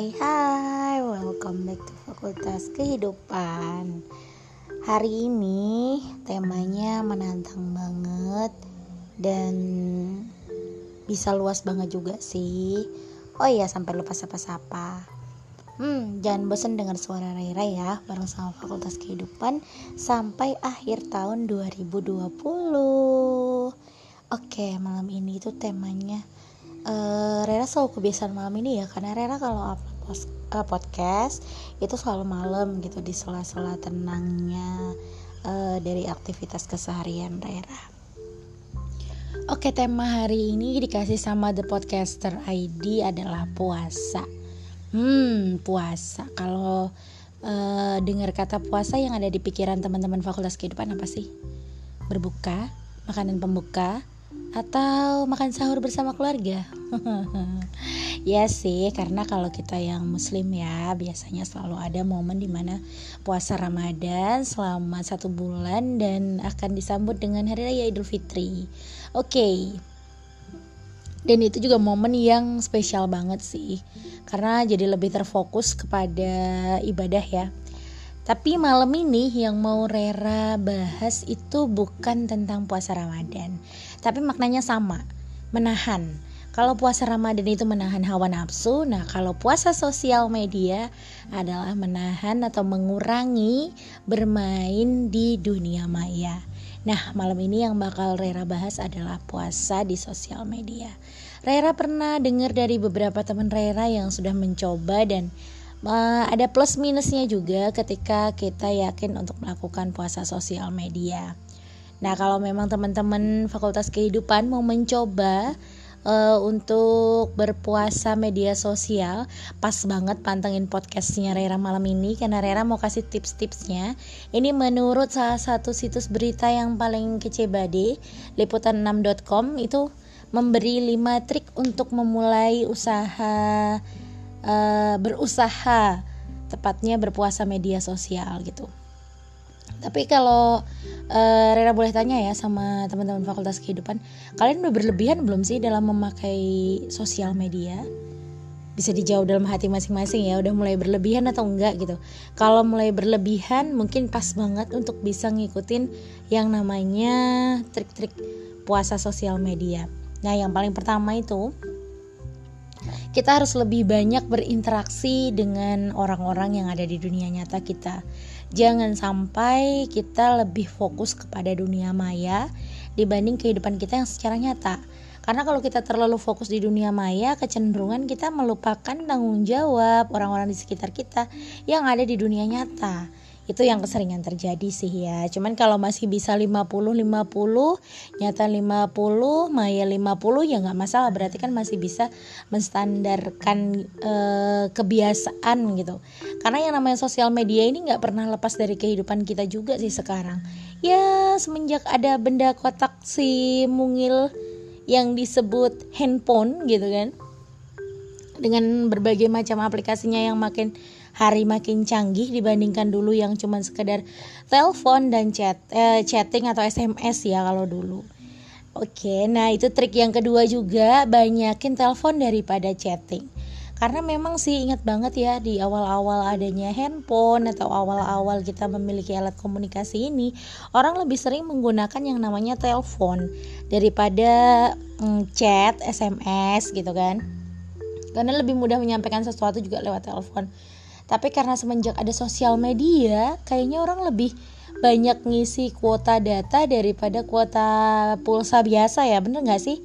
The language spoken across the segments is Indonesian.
Hai hai, welcome back to Fakultas Kehidupan. Hari ini temanya menantang banget Dan bisa luas banget juga sih. Oh iya sampai lupa sapa-sapa. Hmm, jangan bosan dengar suara Raira ya bareng sama Fakultas Kehidupan sampai akhir tahun 2020. Oke, malam ini itu temanya uh, Rera selalu kebiasaan malam ini ya karena Rera kalau uh, podcast itu selalu malam gitu di sela-sela tenangnya uh, dari aktivitas keseharian Rera. Oke tema hari ini dikasih sama The Podcaster ID adalah puasa. Hmm puasa. Kalau uh, dengar kata puasa yang ada di pikiran teman-teman Fakultas Kehidupan apa sih? Berbuka, makanan pembuka, atau makan sahur bersama keluarga? ya sih, karena kalau kita yang muslim ya biasanya selalu ada momen di mana puasa Ramadan selama satu bulan dan akan disambut dengan hari raya Idul Fitri. Oke, okay. dan itu juga momen yang spesial banget sih, karena jadi lebih terfokus kepada ibadah ya. Tapi malam ini yang mau Rera bahas itu bukan tentang puasa Ramadan, tapi maknanya sama, menahan. Kalau puasa Ramadan itu menahan hawa nafsu, nah kalau puasa sosial media adalah menahan atau mengurangi bermain di dunia maya. Nah, malam ini yang bakal Rera bahas adalah puasa di sosial media. Rera pernah dengar dari beberapa teman Rera yang sudah mencoba dan uh, ada plus minusnya juga ketika kita yakin untuk melakukan puasa sosial media. Nah, kalau memang teman-teman Fakultas Kehidupan mau mencoba uh, untuk berpuasa media sosial, pas banget pantengin podcastnya Rera malam ini karena Rera mau kasih tips-tipsnya. Ini menurut salah satu situs berita yang paling kece bade, liputan6.com itu memberi 5 trik untuk memulai usaha uh, berusaha tepatnya berpuasa media sosial gitu. Tapi kalau uh, Rera boleh tanya ya sama teman-teman Fakultas Kehidupan, kalian udah berlebihan belum sih dalam memakai sosial media? Bisa dijawab dalam hati masing-masing ya, udah mulai berlebihan atau enggak gitu. Kalau mulai berlebihan mungkin pas banget untuk bisa ngikutin yang namanya trik-trik puasa sosial media. Nah, yang paling pertama itu kita harus lebih banyak berinteraksi dengan orang-orang yang ada di dunia nyata kita. Jangan sampai kita lebih fokus kepada dunia maya dibanding kehidupan kita yang secara nyata. Karena kalau kita terlalu fokus di dunia maya, kecenderungan kita melupakan tanggung jawab orang-orang di sekitar kita yang ada di dunia nyata itu yang keseringan terjadi sih ya. Cuman kalau masih bisa 50 50 nyata 50 maya 50 ya nggak masalah. Berarti kan masih bisa menstandarkan e, kebiasaan gitu. Karena yang namanya sosial media ini nggak pernah lepas dari kehidupan kita juga sih sekarang. Ya semenjak ada benda kotak si mungil yang disebut handphone gitu kan. Dengan berbagai macam aplikasinya yang makin hari makin canggih dibandingkan dulu yang cuma sekedar telepon dan chat eh, chatting atau SMS ya kalau dulu. Oke, nah itu trik yang kedua juga banyakin telepon daripada chatting. Karena memang sih ingat banget ya di awal-awal adanya handphone atau awal-awal kita memiliki alat komunikasi ini, orang lebih sering menggunakan yang namanya telepon daripada mm, chat, SMS gitu kan. Karena lebih mudah menyampaikan sesuatu juga lewat telepon. Tapi karena semenjak ada sosial media, kayaknya orang lebih banyak ngisi kuota data daripada kuota pulsa biasa ya, bener nggak sih?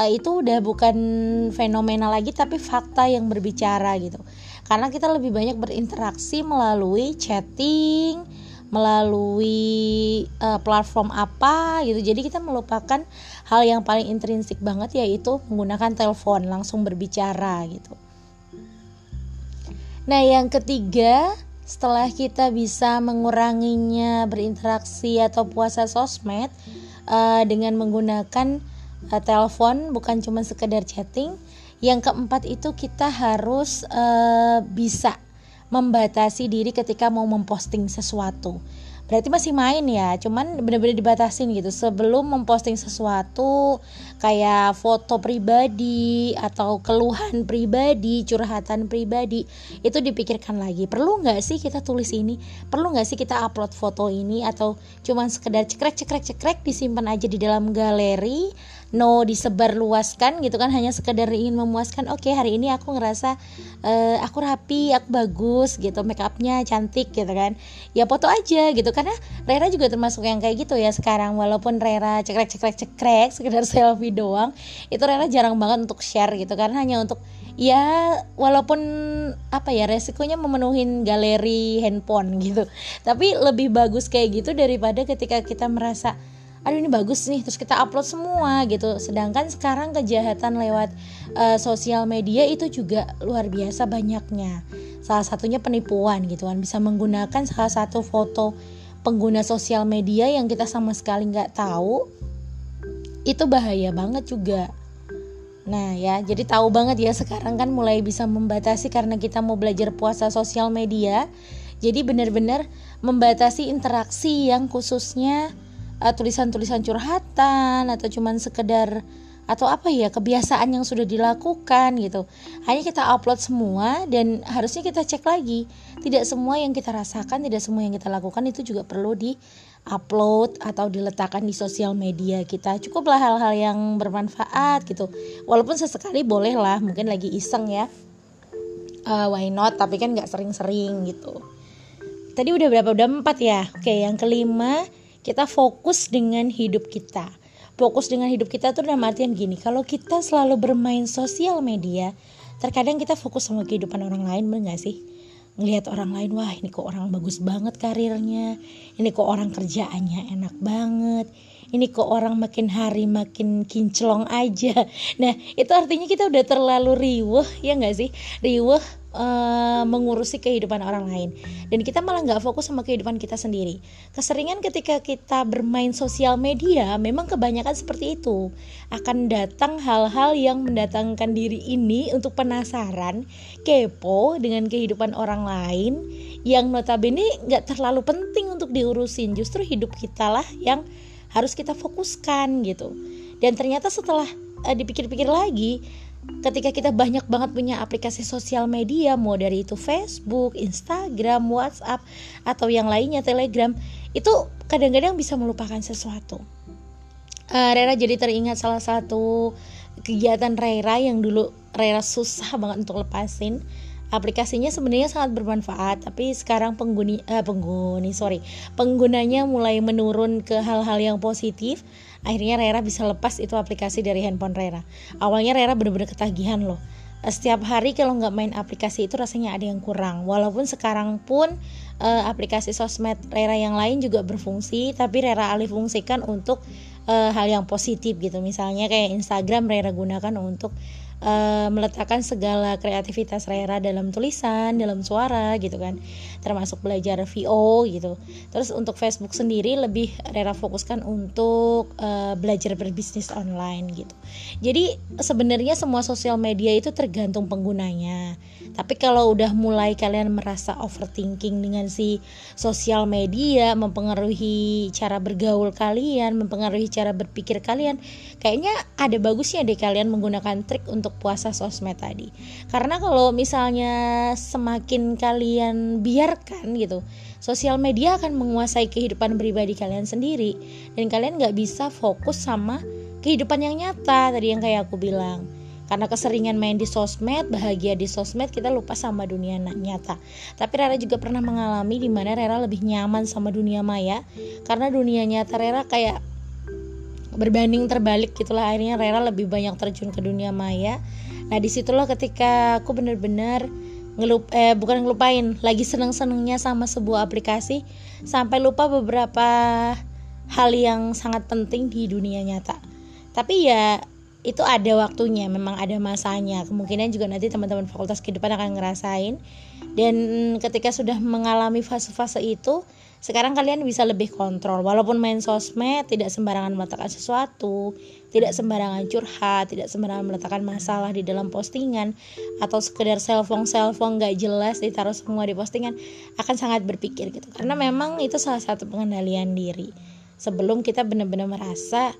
Uh, itu udah bukan fenomena lagi tapi fakta yang berbicara gitu. Karena kita lebih banyak berinteraksi melalui chatting, melalui uh, platform apa gitu. Jadi kita melupakan hal yang paling intrinsik banget yaitu menggunakan telepon langsung berbicara gitu. Nah, yang ketiga, setelah kita bisa menguranginya berinteraksi atau puasa sosmed uh, dengan menggunakan uh, telepon bukan cuma sekedar chatting. Yang keempat itu kita harus uh, bisa membatasi diri ketika mau memposting sesuatu. Berarti masih main ya cuman bener-bener dibatasin gitu. Sebelum memposting sesuatu kayak foto pribadi atau keluhan pribadi curhatan pribadi itu dipikirkan lagi. Perlu nggak sih kita tulis ini? Perlu nggak sih kita upload foto ini? Atau cuman sekedar cekrek cekrek cekrek disimpan aja di dalam galeri no disebar luaskan gitu kan hanya sekedar ingin memuaskan oke okay, hari ini aku ngerasa uh, aku rapi aku bagus gitu make upnya cantik gitu kan. Ya foto aja gitu karena Rera juga termasuk yang kayak gitu ya sekarang walaupun Rera cekrek cekrek cekrek sekedar selfie doang itu Rera jarang banget untuk share gitu karena hanya untuk ya walaupun apa ya resikonya memenuhi galeri handphone gitu tapi lebih bagus kayak gitu daripada ketika kita merasa aduh ini bagus nih terus kita upload semua gitu. Sedangkan sekarang kejahatan lewat uh, sosial media itu juga luar biasa banyaknya. Salah satunya penipuan gitu kan. Bisa menggunakan salah satu foto pengguna sosial media yang kita sama sekali nggak tahu itu bahaya banget juga. Nah ya, jadi tahu banget ya sekarang kan mulai bisa membatasi karena kita mau belajar puasa sosial media. Jadi benar-benar membatasi interaksi yang khususnya uh, tulisan-tulisan curhatan atau cuman sekedar atau apa ya kebiasaan yang sudah dilakukan gitu. Hanya kita upload semua dan harusnya kita cek lagi. Tidak semua yang kita rasakan tidak semua yang kita lakukan itu juga perlu di upload atau diletakkan di sosial media kita. Cukuplah hal-hal yang bermanfaat gitu. Walaupun sesekali boleh lah mungkin lagi iseng ya. Uh, why not? Tapi kan nggak sering-sering gitu. Tadi udah berapa? Udah empat ya? Oke yang kelima kita fokus dengan hidup kita. Fokus dengan hidup kita tuh dalam artian gini kalau kita selalu bermain sosial media terkadang kita fokus sama kehidupan orang lain bener gak sih? Ngelihat orang lain wah ini kok orang bagus banget karirnya ini kok orang kerjaannya enak banget ini kok orang makin hari makin kinclong aja. Nah itu artinya kita udah terlalu riweh ya nggak sih? Riweh uh, mengurusi kehidupan orang lain. Dan kita malah nggak fokus sama kehidupan kita sendiri. Keseringan ketika kita bermain sosial media memang kebanyakan seperti itu. Akan datang hal-hal yang mendatangkan diri ini untuk penasaran kepo dengan kehidupan orang lain yang notabene nggak terlalu penting untuk diurusin. Justru hidup kita lah yang harus kita fokuskan gitu. Dan ternyata setelah uh, dipikir-pikir lagi ketika kita banyak banget punya aplikasi sosial media mau dari itu Facebook, Instagram, WhatsApp atau yang lainnya Telegram itu kadang-kadang bisa melupakan sesuatu. Uh, Rera jadi teringat salah satu kegiatan Rera yang dulu Rera susah banget untuk lepasin aplikasinya sebenarnya sangat bermanfaat tapi sekarang pengguni eh, pengguni sorry penggunanya mulai menurun ke hal-hal yang positif. Akhirnya Rera bisa lepas itu aplikasi dari handphone Rera. Awalnya Rera bener-bener ketagihan loh. Setiap hari kalau nggak main aplikasi itu rasanya ada yang kurang. Walaupun sekarang pun eh, aplikasi sosmed Rera yang lain juga berfungsi tapi Rera alih fungsikan untuk eh, hal yang positif gitu. Misalnya kayak Instagram Rera gunakan untuk uh, meletakkan segala kreativitas Rera dalam tulisan, dalam suara gitu kan. Termasuk belajar VO gitu. Terus untuk Facebook sendiri lebih Rera fokuskan untuk uh, belajar berbisnis online gitu. Jadi sebenarnya semua sosial media itu tergantung penggunanya. Tapi kalau udah mulai kalian merasa overthinking dengan si sosial media mempengaruhi cara bergaul kalian, mempengaruhi cara berpikir kalian, kayaknya ada bagusnya deh kalian menggunakan trik untuk untuk puasa sosmed tadi. Karena kalau misalnya semakin kalian biarkan gitu sosial media akan menguasai kehidupan pribadi kalian sendiri. Dan kalian nggak bisa fokus sama kehidupan yang nyata tadi yang kayak aku bilang. Karena keseringan main di sosmed, bahagia di sosmed, kita lupa sama dunia nyata. Tapi Rera juga pernah mengalami di mana Rera lebih nyaman sama dunia maya, karena dunia nyata Rera kayak berbanding terbalik gitulah. Akhirnya Rera lebih banyak terjun ke dunia maya. Nah di situlah ketika aku bener-bener ngelup eh bukan ngelupain lagi seneng-senengnya sama sebuah aplikasi sampai lupa beberapa hal yang sangat penting di dunia nyata. Tapi ya itu ada waktunya memang ada masanya. Kemungkinan juga nanti teman-teman fakultas kehidupan akan ngerasain. Dan ketika sudah mengalami fase-fase itu sekarang kalian bisa lebih kontrol. Walaupun main sosmed tidak sembarangan meletakkan sesuatu tidak sembarangan curhat tidak sembarangan meletakkan masalah di dalam postingan atau sekedar selfong selfong gak jelas ditaruh semua di postingan akan sangat berpikir gitu. Karena memang itu salah satu pengendalian diri. Sebelum kita benar-benar merasa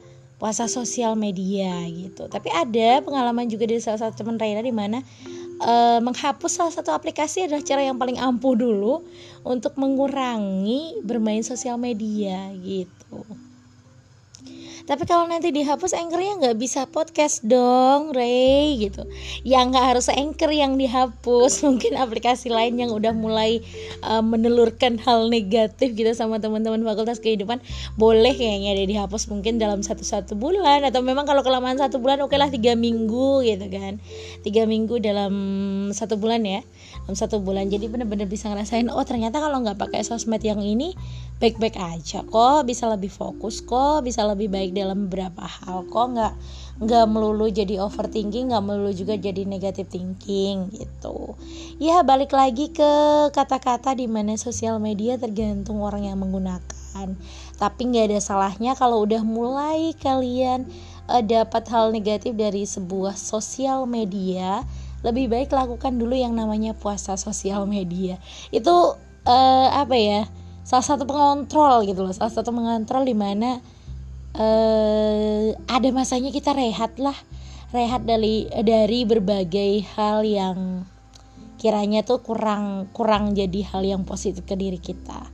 puasa sosial media gitu tapi ada pengalaman juga dari salah satu teman Raina di mana uh, menghapus salah satu aplikasi adalah cara yang paling ampuh dulu untuk mengurangi bermain sosial media gitu. Tapi kalau nanti dihapus anchornya nggak bisa podcast dong, Ray gitu. Ya nggak harus anchor yang dihapus, mungkin aplikasi lain yang udah mulai uh, menelurkan hal negatif gitu sama teman-teman fakultas kehidupan. Boleh kayaknya ada dihapus mungkin dalam satu satu bulan. Atau memang kalau kelamaan satu bulan oke okay lah tiga minggu gitu kan, tiga minggu dalam satu bulan ya, dalam satu bulan. Jadi bener-bener bisa ngerasain oh ternyata kalau nggak pakai sosmed yang ini baik-baik aja kok bisa lebih fokus kok bisa lebih baik dalam beberapa hal kok. Nggak nggak melulu jadi overthinking nggak melulu juga jadi negative thinking gitu. Ya balik lagi ke kata-kata di mana sosial media tergantung orang yang menggunakan. Tapi nggak ada salahnya kalau udah mulai kalian uh, dapat hal negatif dari sebuah sosial media lebih baik lakukan dulu yang namanya puasa sosial media. Itu uh, apa ya salah satu pengontrol gitu loh. Salah satu pengontrol di mana uh, ada masanya kita rehat lah. Rehat dari dari berbagai hal yang kiranya tuh kurang kurang jadi hal yang positif ke diri kita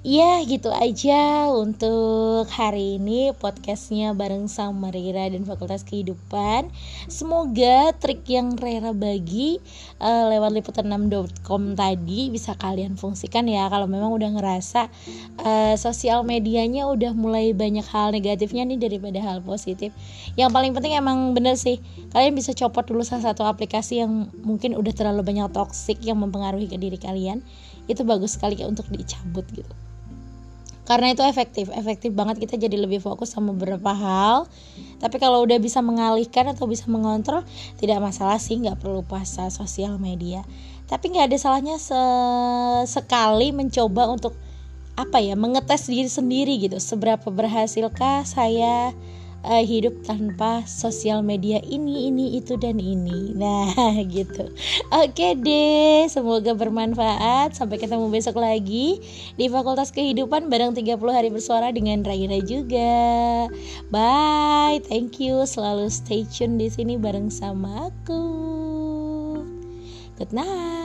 Ya gitu aja untuk hari ini podcastnya bareng sama Rera dan Fakultas Kehidupan. Semoga trik yang Rera bagi uh, lewat liputan6.com tadi bisa kalian fungsikan ya. Kalau memang udah ngerasa uh, sosial medianya udah mulai banyak hal negatifnya nih daripada hal positif. Yang paling penting emang bener sih Kalian bisa copot dulu salah satu aplikasi yang mungkin udah terlalu banyak toxic yang mempengaruhi ke diri kalian. Itu bagus sekali untuk dicabut gitu karena itu efektif. Efektif banget kita jadi lebih fokus sama beberapa hal. Tapi kalau udah bisa mengalihkan atau bisa mengontrol tidak masalah sih nggak perlu puasa sosial media. Tapi nggak ada salahnya sekali mencoba untuk apa ya mengetes diri sendiri gitu. Seberapa berhasilkah saya uh, hidup tanpa sosial media ini ini itu dan ini. Nah gitu. Oke deh semoga bermanfaat. Sampai ketemu besok lagi di Fakultas Kehidupan bareng 30 hari bersuara dengan Raina juga. Bye thank you. Selalu stay tune di sini bareng sama aku. Good night